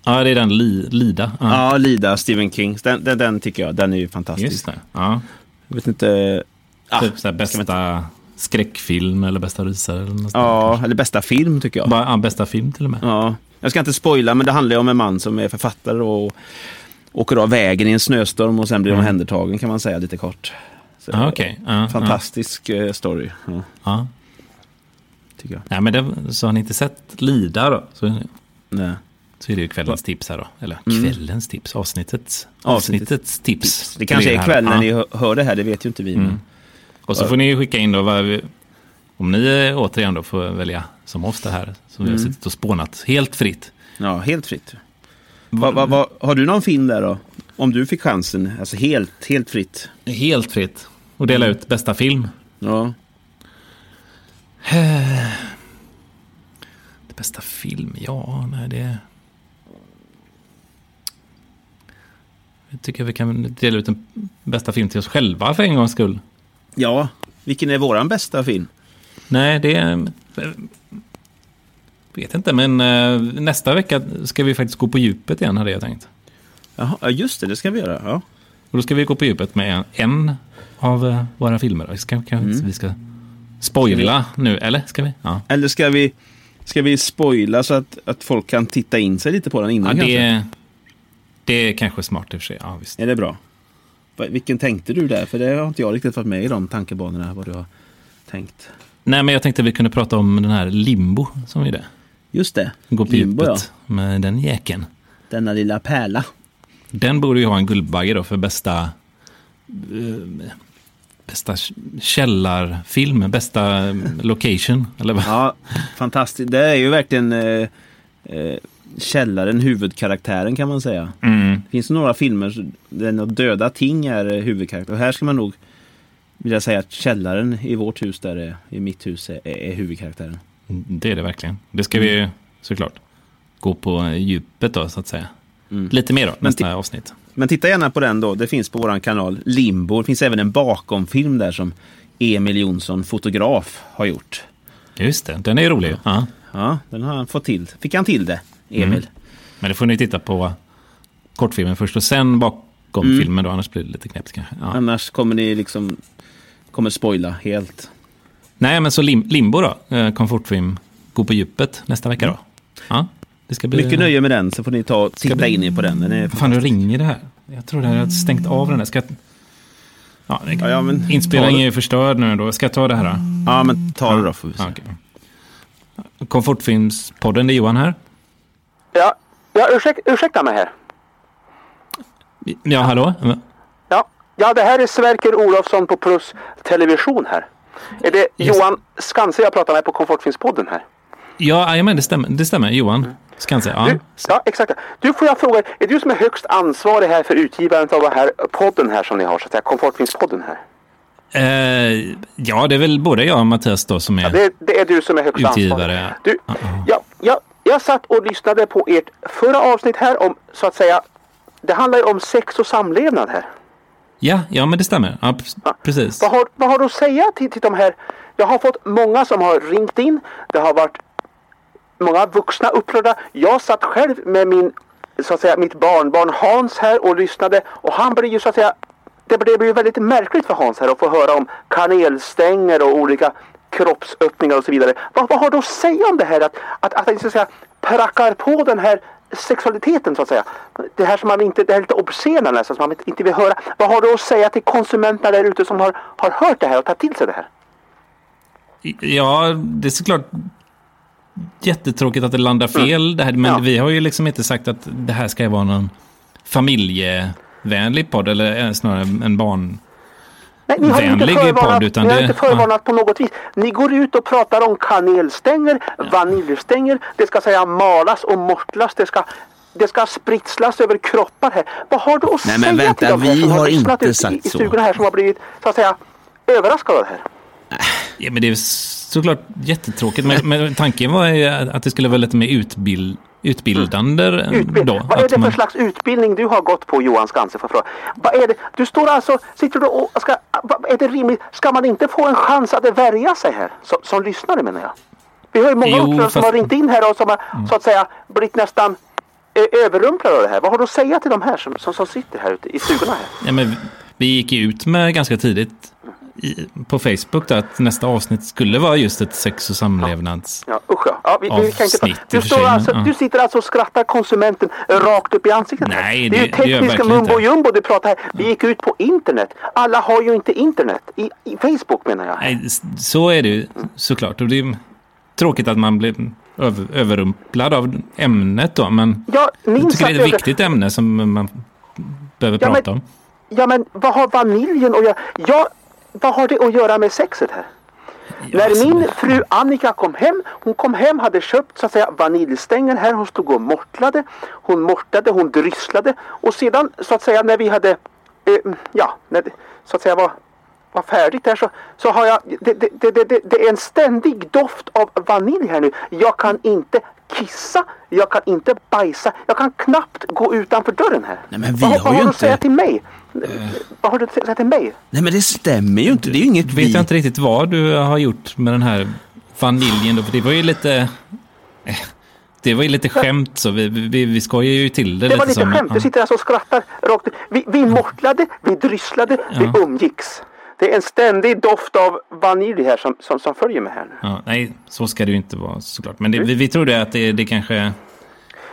[SPEAKER 2] Ja, det är den li, Lida.
[SPEAKER 1] Ja, Lida, Stephen King. Den, den, den tycker jag, den är ju fantastisk.
[SPEAKER 2] Just det. Ja.
[SPEAKER 1] Jag vet inte... Ah,
[SPEAKER 2] typ så här, bästa skräckfilm eller bästa rysare. Eller något där,
[SPEAKER 1] ja,
[SPEAKER 2] kanske.
[SPEAKER 1] eller bästa film tycker jag.
[SPEAKER 2] Bara, ja, bästa film till och med.
[SPEAKER 1] Ja. Jag ska inte spoila, men det handlar om en man som är författare och åker av vägen i en snöstorm och sen blir
[SPEAKER 2] Mm.
[SPEAKER 1] omhändertagen kan man säga lite kort. Så,
[SPEAKER 2] Ja, okej. Ja,
[SPEAKER 1] Fantastisk eh, story, ja.
[SPEAKER 2] Ja.
[SPEAKER 1] tycker jag.
[SPEAKER 2] Nej, men det, så har ni inte sett Lida då? Så,
[SPEAKER 1] Nej.
[SPEAKER 2] så är det ju kvällens tips här då. Eller
[SPEAKER 1] Mm.
[SPEAKER 2] kvällens tips, avsnittets,
[SPEAKER 1] Avsnittets
[SPEAKER 2] avsnittets tips.
[SPEAKER 1] Det kanske är
[SPEAKER 2] här.
[SPEAKER 1] kväll när
[SPEAKER 2] Ja.
[SPEAKER 1] ni hör- det här, det vet ju inte vi.
[SPEAKER 2] Mm. Och så får ni skicka in då vad om ni återigen då får välja som oss det här. Som vi har
[SPEAKER 1] Mm.
[SPEAKER 2] suttit och spånat helt fritt.
[SPEAKER 1] Ja, helt fritt. Va, va, va, har du någon film där då? Om du fick chansen, alltså helt, helt fritt.
[SPEAKER 2] Helt fritt. Och dela
[SPEAKER 1] Mm.
[SPEAKER 2] ut bästa film.
[SPEAKER 1] Ja.
[SPEAKER 2] Det bästa film? Ja, nej det... Jag tycker vi kan dela ut en bästa film till oss själva för en gångs skull.
[SPEAKER 1] Ja, vilken är våran bästa film?
[SPEAKER 2] Nej, det är... vet inte, men eh, nästa vecka ska vi faktiskt gå på djupet igen, hade jag tänkt.
[SPEAKER 1] Ja, just det, det ska vi göra. Ja.
[SPEAKER 2] Och då ska vi gå på djupet med en, en av eh, våra filmer. Vi ska, kan,
[SPEAKER 1] Mm.
[SPEAKER 2] vi ska spoila nu, eller? Ska vi? Ja,
[SPEAKER 1] Eller ska vi, ska vi spoila så att, att folk kan titta in sig lite på den
[SPEAKER 2] ja
[SPEAKER 1] innan kanske?
[SPEAKER 2] det, det är kanske smart i och för sig. Ja, visst.
[SPEAKER 1] Är det bra? Vilken tänkte du där? För det har inte jag riktigt varit med i de tankebanorna, vad du har tänkt.
[SPEAKER 2] Nej, men jag tänkte att vi kunde prata om den här Limbo som är det.
[SPEAKER 1] Just det,
[SPEAKER 2] Gå på
[SPEAKER 1] Limbo,
[SPEAKER 2] djupet med den jäkeln.
[SPEAKER 1] Denna lilla pärla.
[SPEAKER 2] Den borde ju ha en Guldbagge då för bästa, eh, bästa källarfilm, bästa eh, location. Eller vad?
[SPEAKER 1] Ja, fantastiskt. Det är ju verkligen eh, eh, källaren, huvudkaraktären kan man säga.
[SPEAKER 2] Mm.
[SPEAKER 1] Det finns några filmer där döda ting är huvudkaraktär. Och här ska man nog vilja säga att källaren i vårt hus, där är, i mitt hus, är, är huvudkaraktären.
[SPEAKER 2] Det är det verkligen. Det ska vi såklart gå på djupet då, så att säga.
[SPEAKER 1] Mm.
[SPEAKER 2] Lite mer då, nästa
[SPEAKER 1] ti-
[SPEAKER 2] avsnitt.
[SPEAKER 1] Men titta gärna på den då. Det finns på vår kanal Limbo. Det finns även en bakomfilm där som Emil Jonsson, fotograf, har gjort.
[SPEAKER 2] Just det, den är rolig. Ja.
[SPEAKER 1] Ja, den har han fått till. Fick han till det, Emil?
[SPEAKER 2] Mm. Men det får ni titta på kortfilmen först och sen bakom
[SPEAKER 1] Mm.
[SPEAKER 2] filmen då, annars blir det lite knäppt kanske. Ja.
[SPEAKER 1] Annars kommer ni liksom kommer spoila helt.
[SPEAKER 2] Nej, men så lim, Limbo då, eh, komfortfilm, gå på djupet nästa vecka då. Ja, det ska bli...
[SPEAKER 1] Mm. Mycket nöje med den så får ni ta och titta in er på den. den är
[SPEAKER 2] fan, du ringer det här. Jag tror det här har stängt av den där. Ska jag... Ja, det...
[SPEAKER 1] Ja, ja,
[SPEAKER 2] Inspelningen är förstörd nu då. Ska jag ta det här då?
[SPEAKER 1] Ja, men ta det då får vi se.
[SPEAKER 2] Ja, okej. Komfortfilmspodden, det är Johan här.
[SPEAKER 4] Ja, ja ursäk, ursäkta mig här.
[SPEAKER 2] Ja, hallå?
[SPEAKER 4] Ja, ja, det här är Sverker Olofsson på Plus Television här. Är det
[SPEAKER 2] Just-
[SPEAKER 4] Johan Skanse jag pratar med på Komfortfilmspodden här?
[SPEAKER 2] Ja, men det stämmer. Det stämmer. Johan Skanse. Ja.
[SPEAKER 4] Du, ja, exakt. Du får jag fråga, är du som är högst ansvarig här för utgivandet av den här podden här som ni har, så att säga, Komfortfilmspodden här?
[SPEAKER 2] Eh, ja, det är väl både jag och Mattias då som är...
[SPEAKER 4] Det, det är du som är högst
[SPEAKER 2] Utgivare,
[SPEAKER 4] ansvarig. Du,
[SPEAKER 2] ja.
[SPEAKER 4] ja, ja, jag satt och lyssnade på ert förra avsnitt här om, så att säga, det handlar ju om sex och samlevnad här.
[SPEAKER 2] Ja, ja, men det stämmer. Ja, precis.
[SPEAKER 4] Vad har, vad har du att säga till, till de här? Jag har fått många som har ringt in. Det har varit många vuxna upprörda. Jag satt själv med min, så att säga, mitt barnbarn Hans här och lyssnade. Och han blev ju så att säga, det blev ju väldigt märkligt för Hans här att få höra om kanelstänger och olika kroppsöppningar och så vidare. Vad, vad har du att säga om det här att, att, att, att så att säga, prackar på den här sexualiteten så att säga. Det här som man inte, det här lite obscena nästan som man inte vill höra. Vad har du att säga till konsumenterna där ute som har, har hört det här och tagit till sig det här?
[SPEAKER 2] Ja, det är såklart jättetråkigt att det landar fel det här. Men
[SPEAKER 4] Ja.
[SPEAKER 2] vi har ju liksom inte sagt att det här ska vara någon familjevänlig podd. Eller eh, snarare en barn...
[SPEAKER 4] Nej, ni har inte
[SPEAKER 2] Vänlig
[SPEAKER 4] förvarnat,
[SPEAKER 2] podd, utan
[SPEAKER 4] ni har
[SPEAKER 2] det-
[SPEAKER 4] inte förvarnat på något vis. Ni går ut och pratar om kanelstänger, vaniljstänger, det ska säga malas och mortlas, det ska det ska spritslas över kroppar här. Vad har du att
[SPEAKER 1] Nej,
[SPEAKER 4] säga
[SPEAKER 1] vänta,
[SPEAKER 4] till de här
[SPEAKER 1] vi
[SPEAKER 4] som
[SPEAKER 1] har
[SPEAKER 4] lyssnat
[SPEAKER 1] inte
[SPEAKER 4] ut i, i stugorna här som har blivit så att säga överraskade av det här?
[SPEAKER 2] Ja, men det är såklart jättetråkigt. Men, men tanken var ju att det skulle vara lite mer utbild, utbildande
[SPEAKER 4] Utbild-
[SPEAKER 2] då.
[SPEAKER 4] Vad är det för
[SPEAKER 2] man-
[SPEAKER 4] slags utbildning du har gått på Johan Skanse för fråga? Vad är det? Du står alltså, sitter du och ska, är det rimligt? Ska man inte få en chans att värja sig här? Som, som lyssnare menar jag. Vi har ju många
[SPEAKER 2] Jo,
[SPEAKER 4] upprörda som
[SPEAKER 2] fast-
[SPEAKER 4] har ringt in här och som har så att säga blivit nästan eh, överrumplade av det här. Vad har du att säga till de här som, som, som sitter här ute i stugorna här?
[SPEAKER 2] Ja, men vi gick ju ut med ganska tidigt i, på Facebook då, att nästa avsnitt skulle vara just ett sex och samlevnads...
[SPEAKER 4] Ja, usch ja. ja vi, vi kan inte, du,
[SPEAKER 2] och
[SPEAKER 4] står alltså,
[SPEAKER 2] ja.
[SPEAKER 4] du sitter alltså och skrattar konsumenten rakt upp i ansiktet.
[SPEAKER 2] Nej,
[SPEAKER 4] det är ju
[SPEAKER 2] det- gör jag
[SPEAKER 4] tekniska mumbo jumbo du pratar här. Vi gick ut på internet. Alla har ju inte internet. I, i Facebook menar jag.
[SPEAKER 2] Nej, så är det ju såklart. Och det är tråkigt att man blir över, överrumplad av ämnet då. Men
[SPEAKER 4] Ja,
[SPEAKER 2] jag
[SPEAKER 4] minst
[SPEAKER 2] tycker det är ett viktigt ämne som man behöver
[SPEAKER 4] Ja, men-
[SPEAKER 2] prata om.
[SPEAKER 4] Ja men vad har vaniljen att göra? Ja, vad har det att göra med sexet här? När
[SPEAKER 2] alltså,
[SPEAKER 4] min fru Annika kom hem, hon kom hem, hade köpt så att säga vaniljstänger här, hon stod och mortlade, hon mortade, hon drysslade och sedan så att säga när vi hade, eh, ja, när det så att säga var, var färdigt där så, så har jag, det, det, det, det, är en ständig doft av vanilj här nu. Jag kan inte kissa, jag kan inte bajsa, jag kan knappt gå utanför dörren här.
[SPEAKER 1] Nej, men vi
[SPEAKER 4] vad,
[SPEAKER 1] har
[SPEAKER 4] har du
[SPEAKER 1] inte-
[SPEAKER 4] att säga till mig? Vad har du säga till mig?
[SPEAKER 1] Nej men det stämmer ju inte. Det är ju inget
[SPEAKER 2] Vet
[SPEAKER 1] vi...
[SPEAKER 2] jag inte riktigt vad du har gjort med den här vaniljen då, för det var ju lite... Det var ju lite skämt så. Vi, vi, vi skojar ju till det,
[SPEAKER 4] Det var lite
[SPEAKER 2] som,
[SPEAKER 4] skämt. Du sitter alltså och skrattar rakt Vi, vi mortlade, vi drysslade, vi umgicks. Det är en ständig doft av vanilj här som, som, som följer med här nu.
[SPEAKER 2] Ja, nej, så ska det ju inte vara såklart. Men det, vi, vi trodde att det, det kanske...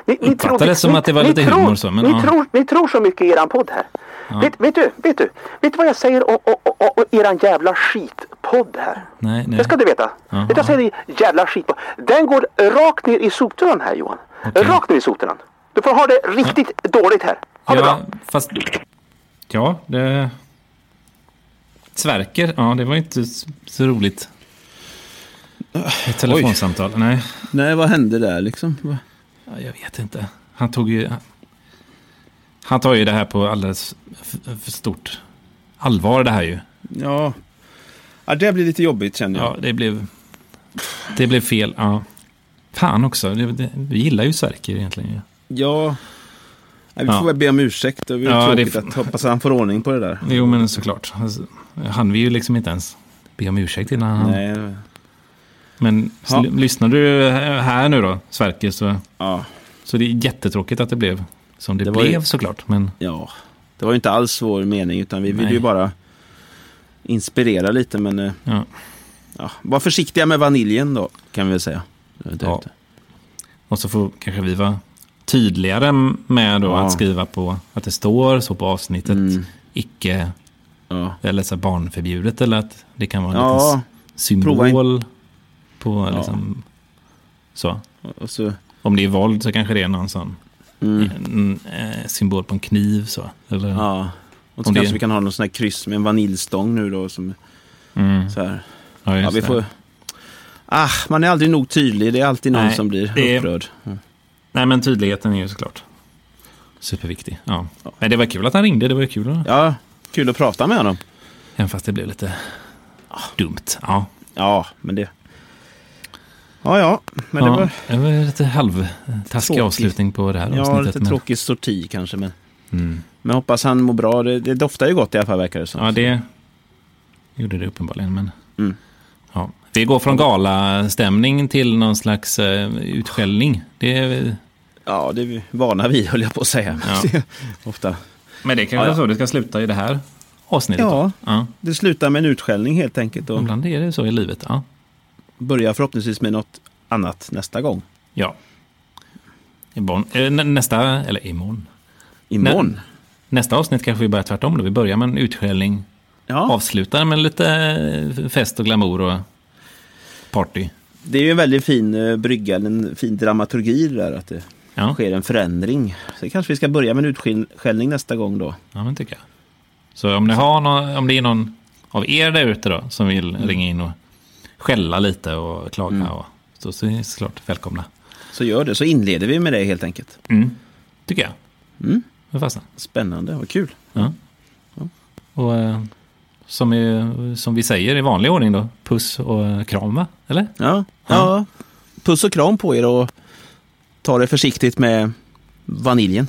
[SPEAKER 4] Ni, ni
[SPEAKER 2] Uppfattades som att det var lite
[SPEAKER 4] tror,
[SPEAKER 2] humor så, men
[SPEAKER 4] ni,
[SPEAKER 2] ja.
[SPEAKER 4] tror, ni tror så mycket i eran podd här. Vet, vet du, vet du, vet du vad jag säger om, om, om, om eran jävla skitpodd här?
[SPEAKER 2] Nej, nej.
[SPEAKER 4] Det ska du veta.
[SPEAKER 2] Jaha.
[SPEAKER 4] Vet du vad jag säger? Jävla skitpodd. Den går rakt ner i soptunnan här Johan. Rakt ner i soptunnan. Du får ha det riktigt dåligt här. Ha det
[SPEAKER 2] ja,
[SPEAKER 4] bra.
[SPEAKER 2] fast... Ja, det... Sverker, ja det var inte så roligt. Ett telefonsamtal, nej.
[SPEAKER 1] Nej, vad hände där liksom?
[SPEAKER 2] Ja, jag vet inte. Han tog ju... Han tar ju det här på alldeles för stort allvar det här ju.
[SPEAKER 1] Ja. ja, det blir lite jobbigt känner jag.
[SPEAKER 2] Ja, det blev... Det blev fel, ja. Fan också, det, det, vi gillar ju Sverker egentligen.
[SPEAKER 1] Ja. Nej, vi
[SPEAKER 2] Ja.
[SPEAKER 1] får väl be om ursäkt. Det är
[SPEAKER 2] Ja,
[SPEAKER 1] tråkigt
[SPEAKER 2] det-
[SPEAKER 1] att hoppas han får ordning på det där.
[SPEAKER 2] Jo, men såklart. Alltså, han vill ju liksom inte ens be om ursäkt innan han...
[SPEAKER 1] Nej,
[SPEAKER 2] Men
[SPEAKER 1] Ja.
[SPEAKER 2] lyssnar du här nu då, Sverker, så,
[SPEAKER 1] ja.
[SPEAKER 2] så det är jättetråkigt att det blev som det,
[SPEAKER 1] Det var ju-
[SPEAKER 2] blev såklart. Men
[SPEAKER 1] ja. Det var ju inte alls vår mening utan vi ville ju bara inspirera lite. Men eh,
[SPEAKER 2] ja,
[SPEAKER 1] ja, var försiktiga med vaniljen då kan vi väl säga.
[SPEAKER 2] Ja. och så får kanske vi vara tydligare med då
[SPEAKER 1] Ja.
[SPEAKER 2] att skriva på att det står så på avsnittet.
[SPEAKER 1] Mm.
[SPEAKER 2] Icke,
[SPEAKER 1] Ja.
[SPEAKER 2] eller så barnförbjudet eller att det kan vara en
[SPEAKER 1] Ja,
[SPEAKER 2] liten symbol på liksom, så.
[SPEAKER 1] så,
[SPEAKER 2] Om det är våld så kanske det är någon sån
[SPEAKER 1] mm,
[SPEAKER 2] en, eh, symbol på en kniv så. Eller,
[SPEAKER 1] ja. Och så
[SPEAKER 2] Om det-
[SPEAKER 1] kanske vi kan ha någon sån här kryss med en vaniljstång nu då. Som,
[SPEAKER 2] Mm.
[SPEAKER 1] så här.
[SPEAKER 2] Ja,
[SPEAKER 1] Ja, vi får... Ah, man är aldrig nog tydlig. Det är alltid någon
[SPEAKER 2] Nej,
[SPEAKER 1] som blir
[SPEAKER 2] det
[SPEAKER 1] upprörd. Mm.
[SPEAKER 2] Nej, men tydligheten är ju såklart superviktig. Ja. Men det var kul att han ringde. Det var ju kul. att-
[SPEAKER 1] Ja, kul att prata med honom.
[SPEAKER 2] Även fast det blev lite dumt. Ja,
[SPEAKER 1] Ja, men det... Ja, ja. Men det
[SPEAKER 2] ja,
[SPEAKER 1] var
[SPEAKER 2] det var lite halvtaskig
[SPEAKER 1] Tråkigt.
[SPEAKER 2] avslutning på det här
[SPEAKER 1] ja,
[SPEAKER 2] avsnittet.
[SPEAKER 1] lite
[SPEAKER 2] men-
[SPEAKER 1] tråkig sorti kanske. Men,
[SPEAKER 2] Mm.
[SPEAKER 1] men hoppas han mår bra. Det, det doftar ju gott i alla fall verkar det som.
[SPEAKER 2] Ja, det gjorde det uppenbarligen. Men...
[SPEAKER 1] Mm.
[SPEAKER 2] Ja. Vi går från galastämning till någon slags uh, utskällning. Det är...
[SPEAKER 1] Ja, det är vi vana vid höll jag på att säga.
[SPEAKER 2] Ja.
[SPEAKER 1] Ofta.
[SPEAKER 2] Men det kanske
[SPEAKER 1] Ja,
[SPEAKER 2] är
[SPEAKER 1] ja.
[SPEAKER 2] så det ska sluta i det här avsnittet.
[SPEAKER 1] Ja.
[SPEAKER 2] ja.
[SPEAKER 1] Det slutar med en utskällning helt enkelt. Och
[SPEAKER 2] Ibland är det så i livet. Ja.
[SPEAKER 1] Börjar förhoppningsvis med något annat nästa gång.
[SPEAKER 2] ja. Imorgon, eh, nä- nästa, eller imorgon.
[SPEAKER 1] Imorgon.
[SPEAKER 2] Nästa avsnitt kanske vi börjar tvärtom. Då. Vi börjar med en utskällning.
[SPEAKER 1] Ja,
[SPEAKER 2] Avslutar med lite eh, fest och glamour och party.
[SPEAKER 1] det är ju en väldigt fin eh, brygga, en fin dramaturgi där. Att det
[SPEAKER 2] Ja,
[SPEAKER 1] sker en förändring. Så kanske vi ska börja med en utskällning nästa gång då.
[SPEAKER 2] ja men tycker jag. Så om, ni har någon, om det är någon av er där ute då som vill ringa in och skälla lite och klaga. Och, så, så är ni såklart välkomna.
[SPEAKER 1] Så gör det, så inleder vi med det helt enkelt.
[SPEAKER 2] Mm. Tycker jag.
[SPEAKER 1] Mm. Spännande, vad kul.
[SPEAKER 2] Ja. Och eh, som, är, som vi säger i vanlig ordning då, puss och eh, kram va? Eller?
[SPEAKER 1] Ja, ja. Puss och kram på er och ta det försiktigt med vaniljen.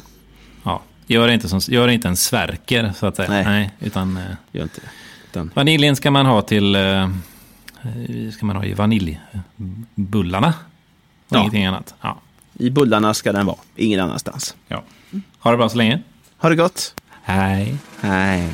[SPEAKER 2] Ja. Gör inte, som, gör inte en svärker så att säga.
[SPEAKER 1] Nej.
[SPEAKER 2] utan eh,
[SPEAKER 1] Gör inte det. Utan,
[SPEAKER 2] vaniljen ska man ha till eh, ska man ha i vaniljbullarna. Och
[SPEAKER 1] Ja.
[SPEAKER 2] ingenting annat. Ja.
[SPEAKER 1] I bullarna ska den vara, ingen annanstans.
[SPEAKER 2] ja. Ha det bra så länge.
[SPEAKER 1] Ha det gott.
[SPEAKER 2] Hej.
[SPEAKER 1] Hej.